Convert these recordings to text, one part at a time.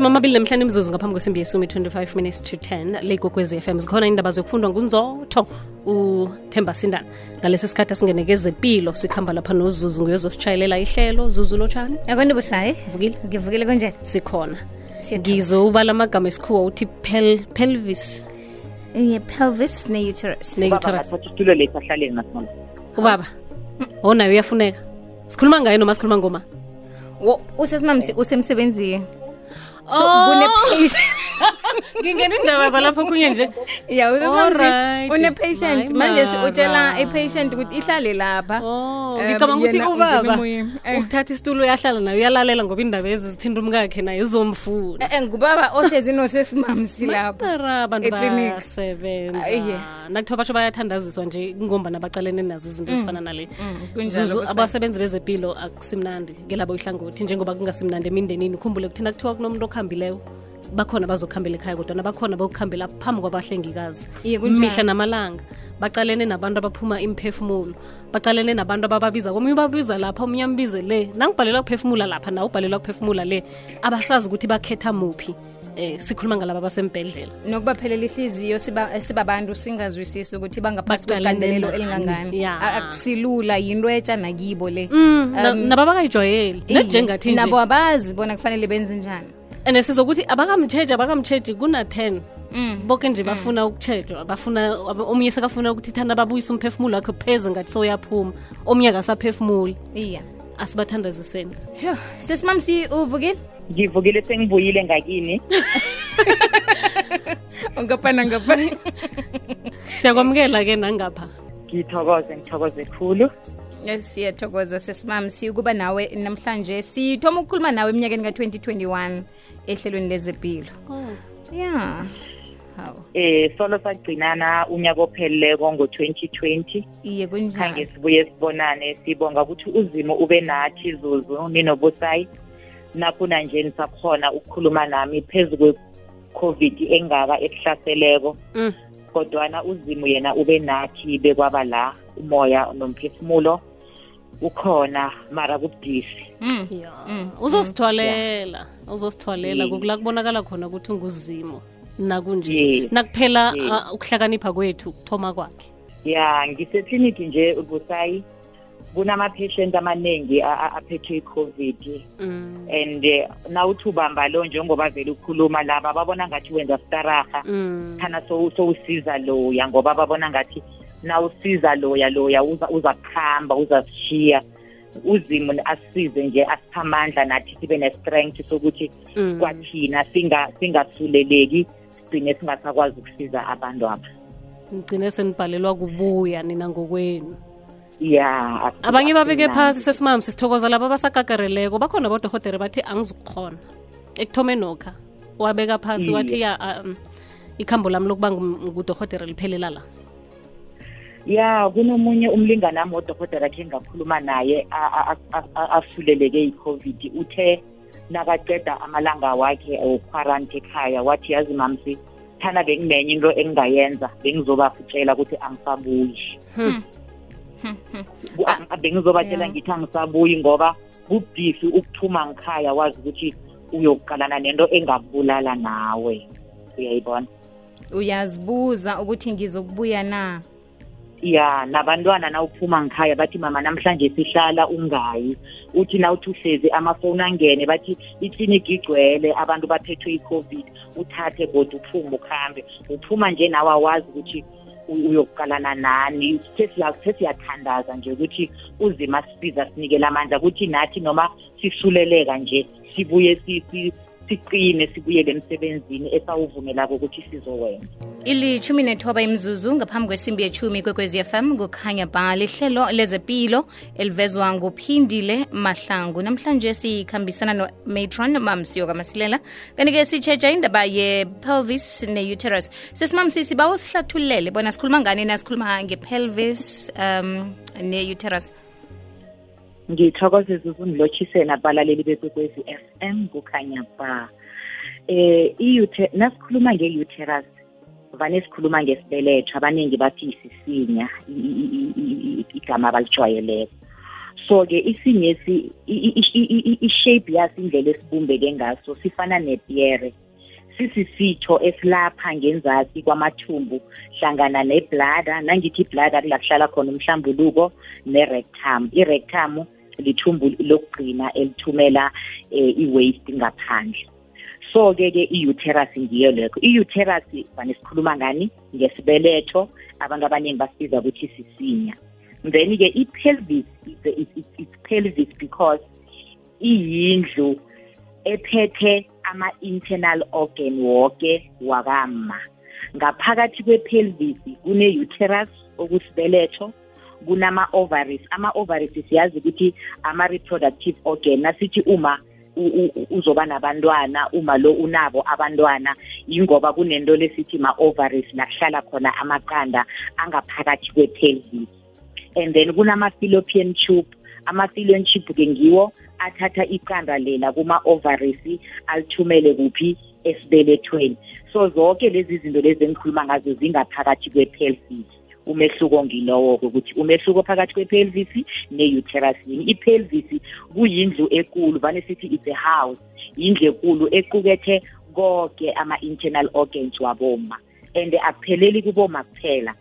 amasumi amabili nemhlanu imzuzu ngaphambi kwesimbi yesumi 25 minutes to 10 legokwezi FM zikhona indaba zokufundwa ngunzotho uthemba sindana ngalesi sikhathi asingeneke zempilo sikhamba lapha nozuzu nguyozositshayelela ihlelo. Zuzu lotshani busayi? Vukile ngivukile konje sikhona. Ngizobala amagama esikhuwa uthi pel, pelvis. Ye-pelvis ne-uterus. Ne-uterus. Bathatha isitulo lethu ahlaleni ubaba onayo uyafuneka. Sikhuluma ngayo noma sikhuluma ngoma? Wo- usesimamsi usemsebenzini so Oh. kune-patient ngingena indaba zalapho kunye nje. Ya une-patient manje utshela i-patient ukuthi ihlale lapha. Oh, Um, ngicabanga ukuthi ubaba. Eh. uthatha isitulo uyahlala nayo uyalalela ngoba indaba ezi zithinta umkakhe naye izomfuna Eh, eh, ngubaba ohlezi nosesimamsi lapho abantu nakuthiwa basho bayathandaziswa nje ngomba baqalene nazo izinto ezifana nale. Kunjalo abasebenzi bezempilo akusimnandi ngelabo ihlangothi njengoba kungasimnandi emindenini ukhumbule kuthi nakuthiwa kunomuntu okhambileyo bakhona bazokuhambela ekhaya kodwa nabakhona bokuhambela phambi kwabahlengikazi. Mihla namalanga bacalene nabantu abaphuma imphefumulo bacalene nabantu abababiza. Komunye ubabiza lapha omunye ambize le. Nangibhalelwa kuphefumula lapha nawe ubhalelwa kuphefumula le abasazi ukuthi bakhetha muphi eh sikhuluma ngalaba basembhedlela nokubaphelela ihliziyo siba- sibabantu singazwisisi ukuthi bangaphasi kwegandelelo elingangani. Akusilula yinto etsha nakibo le. Mm, na- nababakayijwayeli nejengathi nabo abazi bona kufanele benze njani and sizokuthi abakamtsheji abakamtsheji kuna-10 Mm. boke nje bafuna ukutshejwa bafuna omunye sekafuna ukuthi thana babuyise umphefumulo wakhe pheze ngathi soyaphuma. Omunye akasaphefumuli. Iya. Asibathandaziseni. Phew, sesimamsi uvukile? Ngivukile sengibuyile ngakini. Ungapana ngapana siyakwamukela-ke nangapha. Ngithokoze ngithokoze khulu. Siyathokoza sesimamsi ukuba nawe namhlanje. Sithoma ukukhuluma nawe eminyakeni ka-2021 ehlelweni lezempilo ya. Hawu. Eh solo sagcinana unyaka opheleleko ngo-2020 iye khange kunjani sibuye sibonane sibonga ukuthi uzimo ube nathi zuzu ninobusayi. Nakhuna nje nisakhona ukukhuluma nami phezu kwe-covid engaka ekuhlaseleko. Mm. kodwana uzimo yena ube nathi bekwaba la umoya nomphefumulo. Ukhona mara kubudisi. Mm. ya. Mm, uzosithwalela uzosithwalela Ye. kukula kubonakala khona ukuthi unguzimo. Nakunje. Nakuphela ukuhlakanipha kwethu kuthoma kwakhe. Ya ngiseklinikhi nje ubusayi. Kunama-patient amaningi aphethwe i-covid. Mm, and eh, nawuthi ubamba lo njengoba vele ukhuluma laba babona ngathi wenza staraha mm. khana sow- sowusiza loya ngoba babona ngathi nawusiza loya loya uza- uzakuhamba uzasishiya uzimo asize nje asipha amandla nathi sibe ne-strength sokuthi Mm. kwathina singa- singasuleleki sigcine singasakwazi ukusiza abantu aba. Ngigcine senibhalelwa kubuya nina ngokwenu. Ya abanye babeke phasi sesimami sisithokoza laba abasagagareleko bakhona bodohotere bathi angizukukhona. Ekuthome nokha wabeka phasi wathi ya um, ikhambo lami lokuba ngu- ngudohotere liphelela la ya kunomunye umlingani wami wodokotela khe ngakhuluma naye a- a- a- a- asuleleke i-covid. Uthe nakaqeda amalanga wakhe okhwarante ekhaya wathi yazi mamsi thana benginenye into engingayenza bengizobatshela ukuthi angisabuyi. Hmm. Ku- a- bengizobatshela Yeah. ngithi angisabuyi ngoba kubudisi ukuthuma ngikhaya wazi ukuthi uyokuqalana nento engabulala nawe. Uyayibona? Uyazibuza ukuthi ngizokubuya na? Ya nabantwana nawuphuma ngikhaya bathi mama namhlanje sihlala ungayi. Uthi nawuthi uhlezi amafoni angene bathi ikliniki igcwele abantu baphethwe i-covid uthathe kodwa uphume ukuhambe uphuma nje nawe awazi ukuthi u- uyokuqalana nani. Sesiya- sesiyathandaza nje ukuthi uzima sisiza sinikele amandla ukuthi nathi noma sisuleleka nje sibuye si- si- siqine sibuyele emsebenzini esawuvumelako ukuthi sizowenza. Ilithumi nethoba imzuzu ngaphambi kwesimbi yechumi kwekwezi fm kukhanya ba lihlelo lezepilo elivezwa nguphindile mahlangu. Namhlanje sikhambisana nomatron mamsiyo kamasilela. Kanti-ke sitshetsha indaba ye-pelvis ne-uterus. Sesimamsi sibawo sihlathulele bona sikhuluma ngani nasikhuluma nge-pelvis um ne-uterus ngithokozeza ukungilotshise nabalaleli bekwekwezi FM kukhanya ba eh i-ute- nasikhuluma nge-uterus vane sikhuluma ngesibeletho abaningi bathi isisinya i- i- i- i- igama abalijwayeleko so ke isinyesi i-shape yaso indlela esibumbeke ngaso sifana nepiyere sisisitho esilapha ngenzasi kwamathumbu hlangana neblada nangithi iblada kula kuhlala khona umhlambuluko nerectum irectum lithumbu lokugcina elithumela eh, i-waste ngaphandle. So ke i-uterus ngiyo lekho i-uterus vane sikhuluma ngani? Ngesibeletho. Abantu abaningi basibiza ukuthi sisinya. Then ke i-pelvis it's pelvis because iyindlu ephethe ama-internal organ woke wakama. Ngaphakathi kwe-pelvis kune-uterus okusibeletho. Kunama-ovaries ama-ovaries siyazi ukuthi ama-reproductive organ. Nasithi uma uzoba nabantwana uma lo unabo abantwana yingoba kunento lesithi ma-ovaries la kuhlala khona amaqanda angaphakathi kwe-pelvis. And then kunama-fallopian tube. Ama-fallopian tube ke ngiwo athatha iqanda lela kuma-ovaries alithumele kuphi esibelethweni. So zonke lezi zinto lezi engikhuluma ngazo zingaphakathi kwe-pelvis. Umehluko ngilowo-ke ukuthi umehluko phakathi kwe-pelvis ne-uterus. Yini i-pelvis kuyindlu ekulu vane sithi it's a house yindlu ekulu equkethe konke ama-internal organs waboma and akupheleli kuboma kuphela.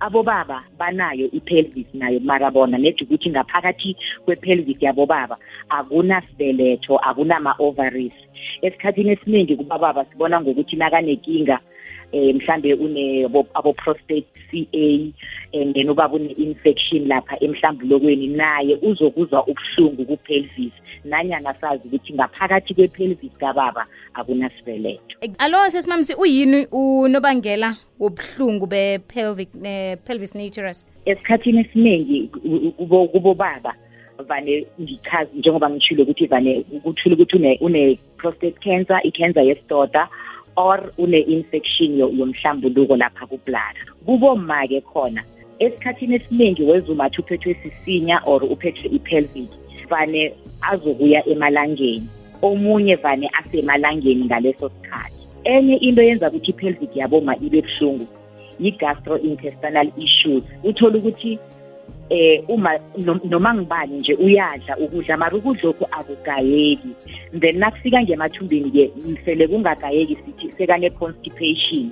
Abobaba banayo i-pelvis nayo mara bona nedi ukuthi ngaphakathi kwe-pelvis yabobaba akunasibeletho akunama-ovaries. Esikhathini esiningi kubababa sibona ngokuthi nakanenkinga eh mhlambe une abo prostate CA and then ubaba une infection lapha emhlambulokweni naye uzokuzwa ubuhlungu ku pelvis nanyana sazi ukuthi ngaphakathi kwe pelvis kababa akunasibeletho alo sesimamsi uyini unobangela wobuhlungu be pelvic ne pelvis naturus esikhathini esiningi kubo kubo baba vane ngichazi njengoba ngishilo ukuthi vane kuthule ukuthi une une prostate cancer i-cancer yesidoda or une-infection yomhlambuluko lapha kublada kuboma ke khona esikhathini esiningi wezumathi uphethwe sisinya or uphethwe i-pelvic vane azokuya emalangeni. Omunye vane asemalangeni ngaleso sikhathi. Enye into yenza ukuthi i-pelvic yaboma ibe buhlungu yi-gastrointestinal issues. Uthola ukuthi eh uma noma ngibani nje uyadla ukudla mara ukudla okhu akugayeki. Then nakufika ngemathumbini ke mhlele kungagayeki sithi sekane-constipation.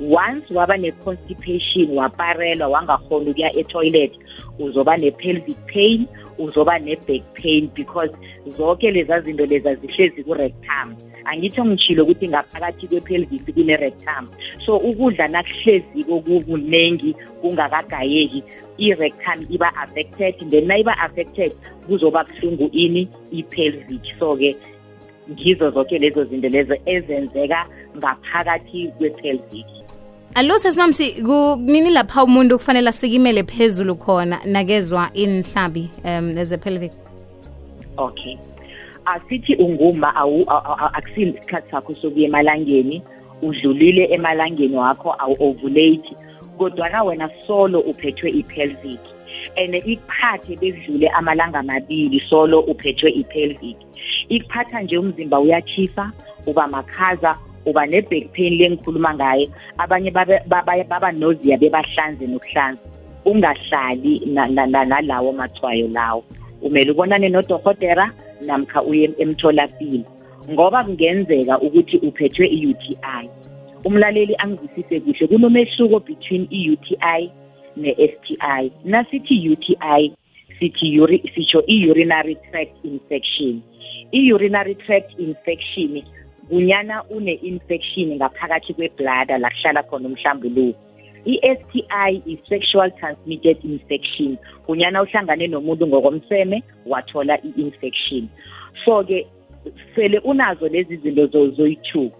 Once waba ne-constipation waparelwa wangakhona ukuya etoilet uzoba ne-pelvic pain uzoba ne-back pain because zonke leza zinto leza zihlezi ku-rectum. Angitsho ngitshilo ukuthi ngaphakathi kwe-pelvis kune-rectum. So ukudla nakuhlezi kokukuningi kungakagayeki i-rectum iba affected then na iba affected kuzoba buhlungu ini i-pelvic. So-ke ngizo zonke lezo zinto lezo ezenzeka ngaphakathi kwe-pelvic. Alo sesimamsi kunini lapha umuntu kufanele asikimele phezulu khona nakezwa inhlabi um eze-pelvic? Okay. Asithi unguma akusile isikhathi sakho sokuya emalangeni udlulile emalangeni wakho awu-ovulate kodwana wena solo uphethwe i-pelvic. And ikuphathe bedlule amalanga amabili solo uphethwe i-pelvic. Ikuphatha nje umzimba uyachisa uba makhaza uba ne-back pain lengikhuluma ngayo abanye baba nozia bebahlanze nokuhlanza ungahlali nalawo mathwayo lawo. Umele ubonane nodokotera namkha uye emtholapilo ngoba kungenzeka ukuthi uphethwe i-UTI umlaleli angizwisise kuhle kunomehluko between i-UTI ne-STI nasithi UTI sithi uri, sitsho i-urinary tract infection. I-urinary tract infection kunyana une-infection ngaphakathi kweblada la kuhlala khona umhlambuluko. i-STI i-sexual transmitted infection. Kunyana uhlangane nomuntu ngokomseme wathola i-infection. So-ke sele unazo lezi zinto zoyi-two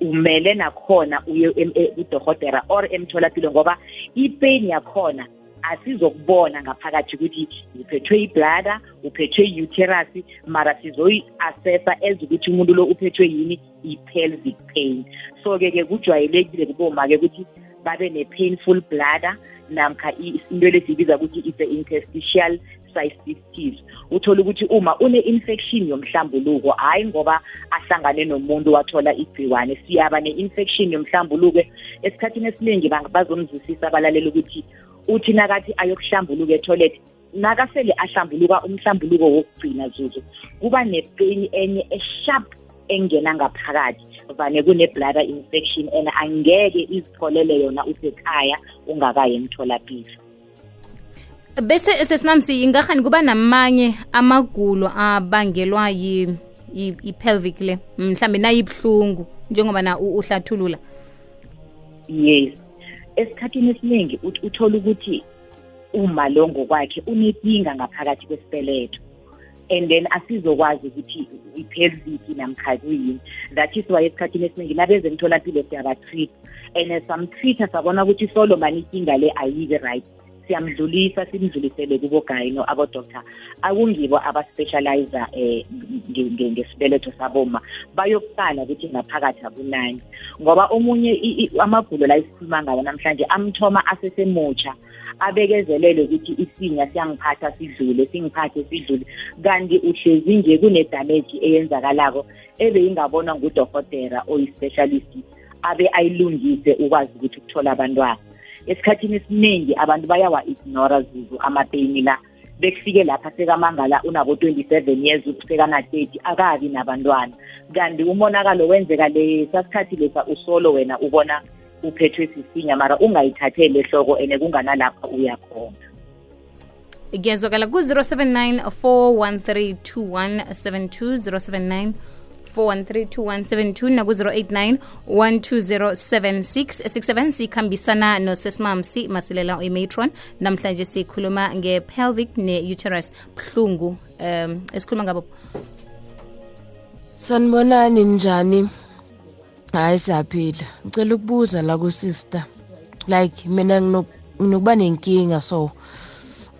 umele nakhona uye kudokotera or emtholapilo ngoba ipain yakhona asizokubona ngaphakathi ukuthi uphethwe iblada uphethwe i-uterus mara sizoyi-assessa eza ukuthi umuntu lo uphethwe yini? I-pelvic pain. So-ke ke kujwayelekile kuboma-ke ukuthi babe ne-painful bladder namkha into lesiyibiza ukuthi it's a interstitial cystis uthola ukuthi uma une-infection yomhlambuluko hhayi ngoba ahlangane nomuntu wathola igciwane siyaba ne-infection yomhlambuluko. Esikhathini esiningi bazomzwisisa abalaleli ukuthi uthi nakathi ayokuhlambuluka etoilet nakasele ahlambuluka umhlambuluko wokugcina zuzu kuba nepeni enye esharp engena ngaphakathi vane kune-bladder infection and angeke izitholele yona usekhaya ungakayi emtholapilo. Bese sesimamsi ingahani kuba namanye amagulo abangelwa i-pelvic le mhlambe nayibuhlungu njengoba na uhlathulula? Yes. Esikhathini esiningi ut- uthola ukuthi uma lo ngokwakhe unenkinga ngaphakathi kwesibeletho and then asizokwazi ukuthi i-pelvic namkha kuyini. That is why esikhathini esiningi nabezemtholampilo siyabatreat and samtreat-a sabona ukuthi solo mani inkinga le ayibe right. Siyamdlulisa simdlulisele kubogayino abodoctor akungibo abaspecializer um ngesibeletho saboma. Bayokuqala ukuthi ngaphakathi akunani. Ngoba omunye i- i- amagulo la esikhuluma ngawo namhlanje amthoma asesemutsha abekezelele ukuthi isinya siyangiphatha sidlule singiphathe sidlule. Kanti uhlezi nje kune-damage eyenzakalako ebeyingabonwa ngudokotera oyi-specialist abe ayilungise ukwazi ukuthi ukuthola abantwana. Esikhathini esiningi abantu bayawa-ignora zuzu amapeyini la. Bekufike lapha sekamangala unabo-twenty-seven years sekana-thirty akabi nabantwana. Kanti umonakalo wenzeka lesa sikhathi lesa usolo wena ubona uphethwe sisinya mara ungayithatheli ehloko and kunganalapha uya khona kuyazwakala ku-079 413 2172 079 4132172 naku-089 1207667 sikhambisana nosesimamsi masilela imatron namhlanje sikhuluma nge-pelvic ne-uterus buhlungu um esikhuluma ngabo. Sanibonani njani? Hayi siyaphila. Ngicela ukubuza la kusister. Like mina nginokuba nenkinga so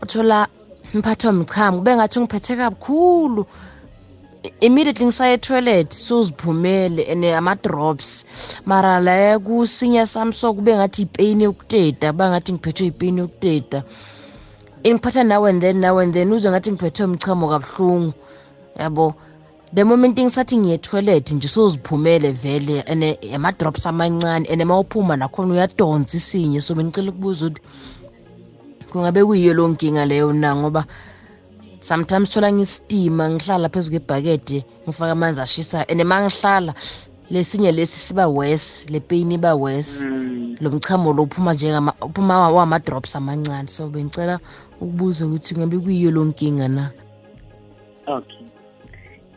uthola mphathwa umchamo kube ngathi ngiphethe kakhulu I- immediately ngisaye etoilet soziphumele and ama-drops. Mara la kusinya sami so kube ngathi ipeyini yokuteta kuba ngathi ngiphethwe ipeyini yokuteta. Ingiphatha now and then now and then uzwe ngathi ngiphethwe umchamo kabuhlungu. Yabo the moment ngisathi ngiye toilet nje soziphumele vele and ama-drops amancane and ma uphuma nakhona uyadonsa isinye. So bengicela ukubuza ukuthi kungabe kuyiyo lo nkinga leyo na? Ngoba sometimes thola ngistima ngihlala phezu kwebhakede ngifake amanzi ashisayo and ma ngihlala lesinye lesi siba wes le pain iba wes lo mchamo lo uphuma njengama uphuma wama-drops amancane. So bengicela ukubuza ukuthi kungabe kuyiyo lo nkinga na? Okay.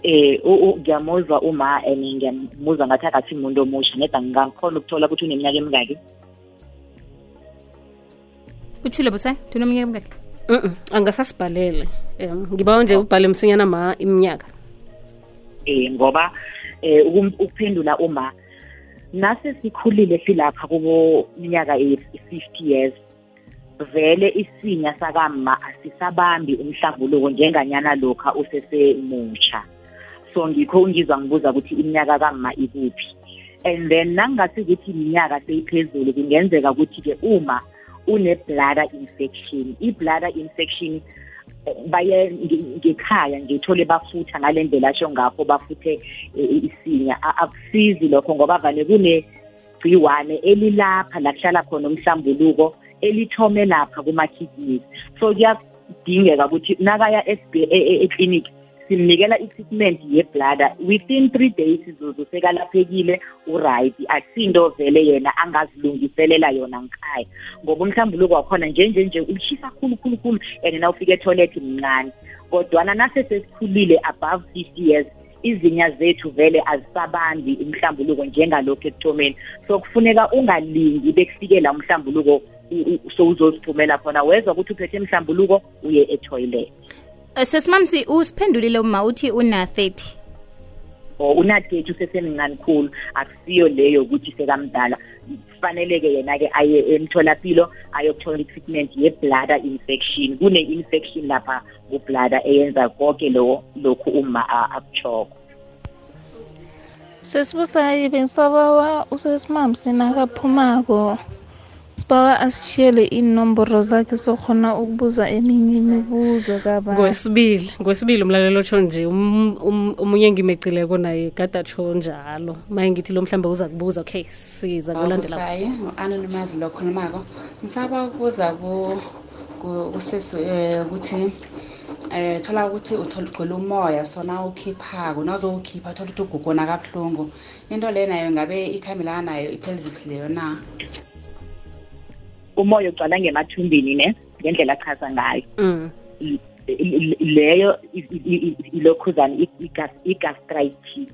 Eh ngiyamuzwa uma and ngiyamuzwa ngathi akathi umuntu omusha neda ngingakhona ukuthola ukuthi uneminyaka emingaki? Uthule busayi tunominyaka emingaki. Mm angasasibhalele. Um ngibawa nje ubhale msinyana ma iminyaka. Eh ngoba eh ukuphendula uma nase sikhulile silapha kubo minyaka e-50 years vele isinya sakama asisabambi umhlambuluko njenganyana lokha usesemutsha. So ngikho ungizwa ngibuza ukuthi iminyaka kama ikuphi. And then nangingathi ukuthi iminyaka seyiphezulu kungenzeka ukuthi-ke uma une-bladder infection. I-bladder infection baye nge- ngekhaya ngithole bafutha ngale ndlela asho ngakho bafuthe isinya. Akusizi lokho ngoba vane kunegciwane elilapha la kuhlala khona umhlambuluko elithome lapha kuma-kidneys. So kuyadingeka ukuthi nakaya esb- e- eklinikhi simnikela i-treatment ye-bladder within three days zuzu sekalaphekile uright. Akusinto vele yena angazilungiselela yona ngikhaya ngoba umhlambuluko wakhona njenje nje ulishisa khulu khulu khulu and nawufika etoilet mncane. Kodwana nase sesikhulile above 50 years izinya zethu vele azisabandi umhlambuluko njengalokhu ekuthomeni. So kufuneka ungalingi bekufike la umhlambuluko u- u- sowuzoziphumela khona. Wezwa ukuthi uphethe mhlambuluko uye etoilet. Eh, sesimamsi usiphendulile uma uthi una-30 or unadethi usesemncane khulu. Akusiyo leyo ukuthi sekamdala. Kufanele-ke yena-ke aye emtholapilo ayokuthola i-treatment ye-bladder infection. Kune-infection lapha ku-bladder eyenza konke lo lokhu uma akuchoko sesibusayi bengisabawa. Usesimami senakaphumako sibawa asishiyele iinomboro zakhe sokhona ukubuza eminye imibuzo kaba ngwesibili ngwesibili umlalelo otsho nje um- um- omunye ngimecileko naye kade atsho njalo. Maye ngithi lo mhlawumbe uza kubuza okay siza kulandela abusayi ngu-anonymous lo khulumako ngisaba ukubuza ku- kusesi um ukuthi um thola ukuthi ugcwele umoya sona ukhiphako nawuzowukhipha thola ukuthi ugugona kabuhlungu. Into leyo nayo ngabe ikhambelana nayo i-pelvics leyo na umoya ugcwala ngemathumbini ne ngendlela achaza ngayo. Mm. leyo ilokhuzana i-gastritis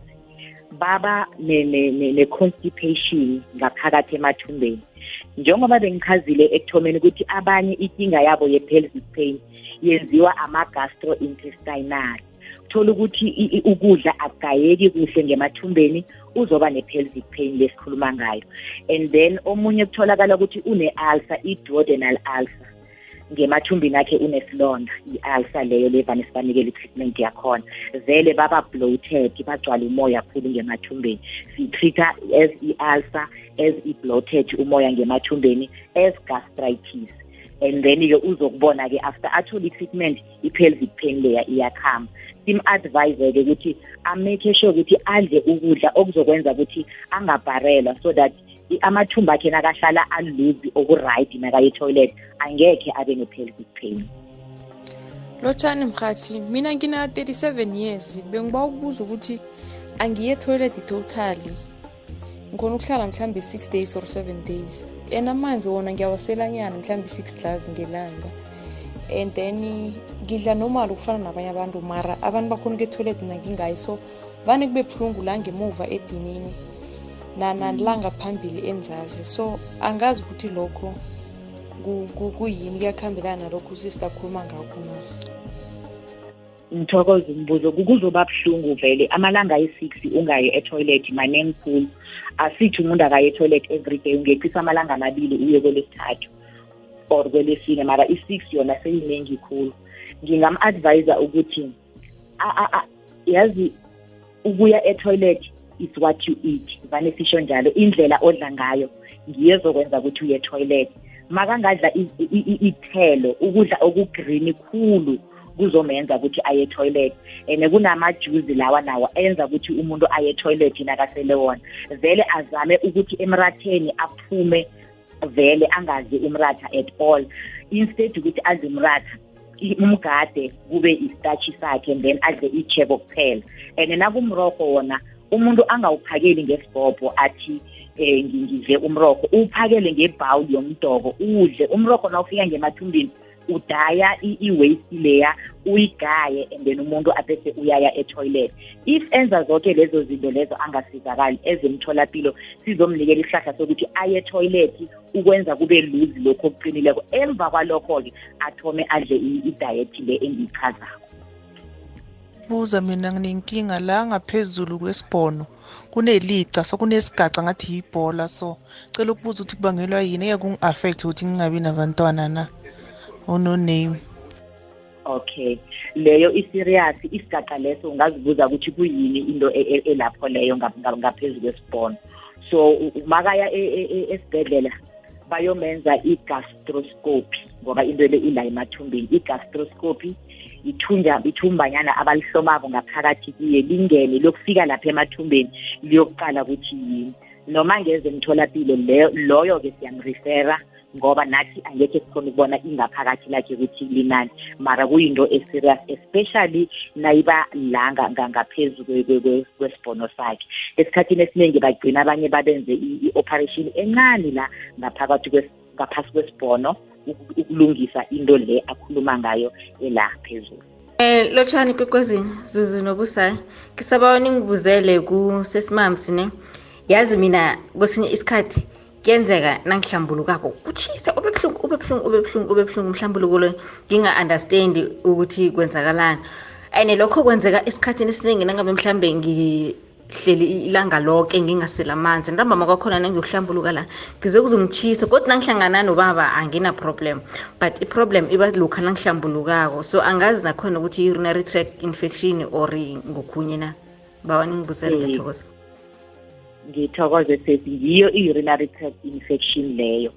baba ne-constipation ngaphakathi emathumbeni njengoba bengichazile ekuthomeni ukuthi abanye inkinga yabo ye-pelvic pain yenziwa ama-gastrointestinal. Thola ukuthi ukudla akugayeki kuhle ngemathumbeni uzoba ne-pelvic pain lesikhuluma ngayo. And then omunye kutholakala ukuthi une-ulcer i-duodenal ulcer. Ngemathumbini akhe unesilonda i-ulcer leyo levane sibanikele i-treatment yakhona. Vele baba bloated bagcwala umoya kakhulu ngemathumbeni siyitreat-a as i-ulcer as i-bloated umoya ngemathumbeni as gastritis. And then-ke uzokubona-ke after athole i-treatment i-pelvic pain leya iyakhamba. Sim-advise-ke ukuthi amake sure ukuthi adle ukudla okuzokwenza ukuthi angabharelwa so that amathumba akhe nakahlala aluzi okuright nakaye etoilet angekhe abe ne-pelvic pain. Lotshani mhathi mina ngina-37 years bengiba ukubuza ukuthi angiye etoilet totally. Ngikhona ukuhlala mhlawumbe 6 days or 7 days. And amanzi wona ngiyawaselanyana mhlawumbe 6 glass ngelanga. And then ngidla normal ukufana nabanye abantu mara abantu bakhona ukuetoilet nangingayi. So vane kube buhlungu la ngemuva edinini nalanga phambili enzazi. So angazi ukuthi lokho kuyini kuyakuhambelana nalokho sister khuluma ngakho na. Ngithokoza umbuzo kuzoba buhlungu vele amalanga ayi-six ungayi etoilet maningi khulu asithi umuntu akaye etoilet every day ungeqisa amalanga amabili uye kwelesithathu or kwelesine mara i-six yona seyiningi khulu. Ngingam-advisa ukuthi yazi ukuya etoilet is what you eat vane sisho njalo indlela odla ngayo ngiyo ezokwenza ukuthi uye etoilet. Makangadla ithelo ukudla okugreen khulu kuzomenza ukuthi aye etoilet and kunamajuzi lawa nawo enza ukuthi umuntu aye etoilet nakasele wona. Vele azame ukuthi emratheni aphume vele angazi umratha at all. Instead ukuthi adle umratha umgade kube istachi sakhe and then adle ichebo kuphela and nakumrokho wona umuntu angawuphakeli ngesibhobho athi eh ngidle umrokho uphakele ngebhawuli yomdoko udle umrokho nawufika ngemathumbini udaya i-waste leya uyigaye and then umuntu abese uyaya etoilet. If enza zonke lezo zinto lezo angasizakali ezemtholapilo sizomnikela isihlahla sokuthi aye etoilet ukwenza kube luzi lokhu okuqinileko. Emva kwalokho-ke athome adle idayethi le engiyichazako. Buza mina nginenkinga la ngaphezulu kwesibhono. Kunelica so kunesigaca ngathi yibhola so cela ukubuza ukuthi kubangelwa yini? Eke kungi-affect ukuthi ngingabi nabantwana na? Ono-name okay. Leyo iserious isigaqa leso ungazibuza ukuthi kuyini into elapho leyo ngaphezulu kwesibhono. So makaya esibhedlela bayomenza i-gastroscopy ngoba into le ila emathumbini i-gastroscopy ithunja ithumbanyana abalihlomako ngaphakathi kuye lingene lokufika lapha emathumbeni liyokuqala ukuthi yini. Noma ngeze emtholapilo loyo-ke siyamrefera ngoba nathi angekhe sikhona ukubona ingaphakathi lakhe ukuthi linani. Mara kuyinto eserious especially nayiba la ngaphezu kwesibhono sakhe. Esikhathini esiningi bagcina abanye babenze i-operation encane la ngaphakathi ngaphasi kwesibhono ukulungisa into le akhuluma ngayo ela phezulu. Eh lotshani kwekwezini Zuzu nobusayi ngisaba ningibuzele kusesimamsi ne? Yazi mina kwesinye isikhathi kuyenzeka nangihlambulukako. Kutshisa ube buhlungu ube buhlungu ube buhlungu ube buhlungu mhlambuluko lo nginga-understand ukuthi kwenzakalani. And lokho kwenzeka esikhathini esiningi nangabe mhlambe ngihleli ilanga lonke ngingasela amanzi. Ntambama kwakhona nangiyokuhlambuluka la ngizokuzongitshisa kodwa nangihlangana nobaba angina-problem. But i-problem iba lokha nangihlambulukako. So angazi nakhona ukuthi i-urinary tract infection or ngokhunye na? Bawa ningibuzele ngiyathokoza ngithokoze sesi yiyo i-urinary tract infection leyo.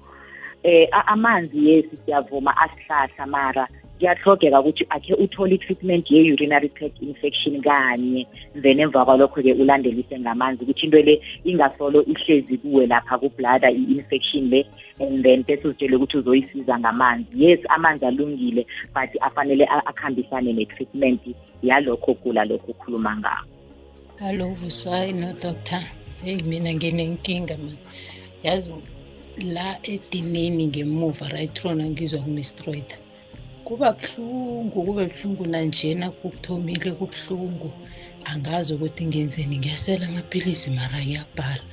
Eh amanzi yesi siyavuma asihlahla mara kuyahlogeka ukuthi akhe uthole i-treatment ye-urinary tract infection kanye then emva kwalokho-ke ulandelise ngamanzi ukuthi into le ingasolo ihlezi kuwe lapha kublada i-infection le and then bese uzitshele ukuthi uzoyisiza ngamanzi. Yes amanzi alungile but afanele akuhambisane ne-treatment yalokho gula lokho ukhuluma ngako hallo vusayi no-doctor heyi mina nginenkinga mani yazi la edineni ngemuva right rona ngizwa kumistroida kuba buhlungu kube buhlungu nanjena kukuthomile kubuhlungu angazi ukuthi ngenzeni ngiyasela amaphilisi mara ngiyabhala.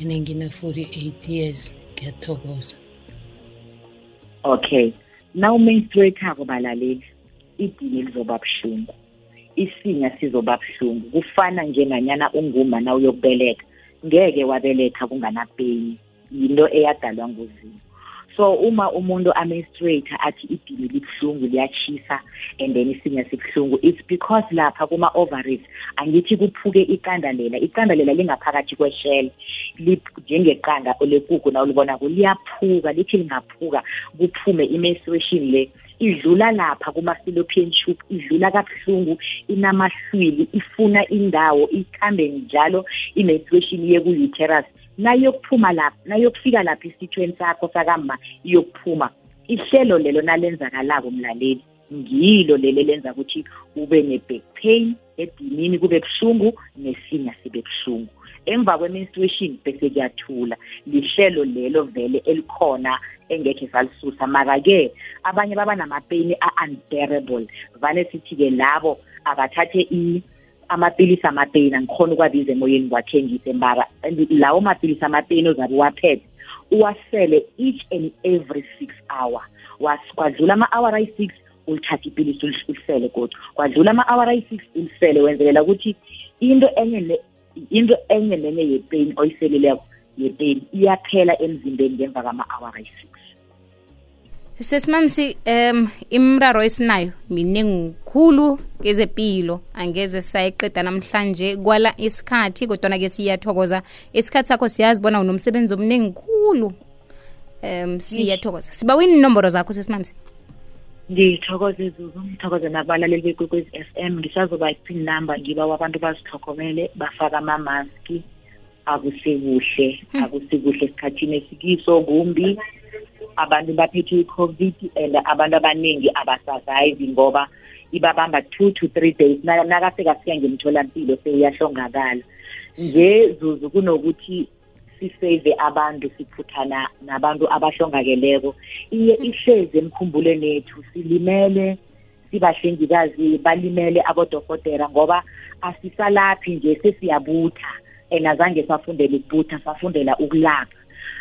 Ene ngina-forty-eight years ngiyathokoza. Okay. Nawumenstruate-ako balaleli idini lizoba buhlungu? Isinya sizoba buhlungu. Kufana njenganyana unguma na uyokubeletha ngeke wabeletha kunganapeyini yinto eyadalwa nguzimo so uma umuntu amenstruate athi idini libuhlungu liyachisa and then isinya sibuhlungu it's because lapha kuma-ovaries angithi kuphuke iqandalela iqandalela lingaphakathi kweshele njengeqanda lekukhu na ulibonako liyaphuka lithi lingaphuka kuphume i-menstruation le. Idlula lapha kuma-fallopian tube idlula kabuhlungu inamahlwili ifuna indawo ikhambe njalo i-menstruation iye ku-uterus nayokuphuma lapha nayokufika lapha isithweni sakho sakama iyokuphuma. Ihlelo lelo nalenzakalako mlaleli. Ngilo leli lenza ukuthi ube ne-back pain edinini kube buhlungu nesinya sibe buhlungu. Emva kwe-menstruation bese kuyathula lihlelo lelo vele elikhona engekhe salisusa. Maka-ke abanye baba namapeyini a-unbearable. Vane sithi-ke labo abathathe amapilisi amapeyini angikhona ukwabiza emoyeni kwathengise mara lawo mapilisi amapeyini ozabe uwaphethe uwasele each and every six hour. Kwadlula ama-hour ayi-six ulithatha ipilisi ulisele kodwa kwadlula ama-hour ayi-six ulisele wenzelela ukuthi into enye into enye nenye yepeyini oyiseleleko yepeyini iyaphela emzimbeni ngemva kwama-hour ayi-six. Sesimamsi um imraro esinayo miningi khulu ngezepilo angeze sayiqeda namhlanje kwala isikhathi kodwana-ke siyathokoza. Isikhathi sakho siyazi bona unomsebenzi omningi khulu. Um siyathokoza. Sibawini inomboro zakho sesimamsi ngithokoze zuzu ngithokoze nabalaleli bekwekwezi f m. Ngisazoba ipin number ngiba abantu bazithokomele bafake amamaski akusekuhle akusekuhle esikhathini esikiso kumbi. Abantu baphethwe i-covid and abantu abaningi abasurvive ngoba ibabamba two to three days. Nakafika fika ngemtholampilo sewuyahlongakala nje zuzu kunokuthi sisave abantu siphuthana nabantu abahlongakeleko iye ihlezi emkhumbulweni ethu silimele sibahlengikazi balimele abodokotera ngoba asisalaphi nje sesiyabutha. And azange safundela ukubutha safundela ukulapha.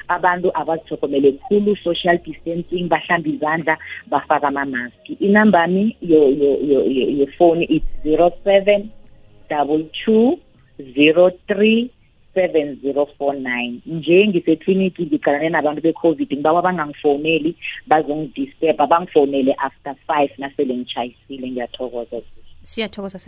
Abantu abazithokomele khulu social distancing bahlamba izandla bafaka amamaski inambami yefoni it's zero seven double two zero three 7049 nje ngisekliniki ngicalane nabantu be-covid ngibawa bangangifoneli bazongidisturba bangifonele after five nasele ngitshayisile ngiyathokoza. Siyathokoza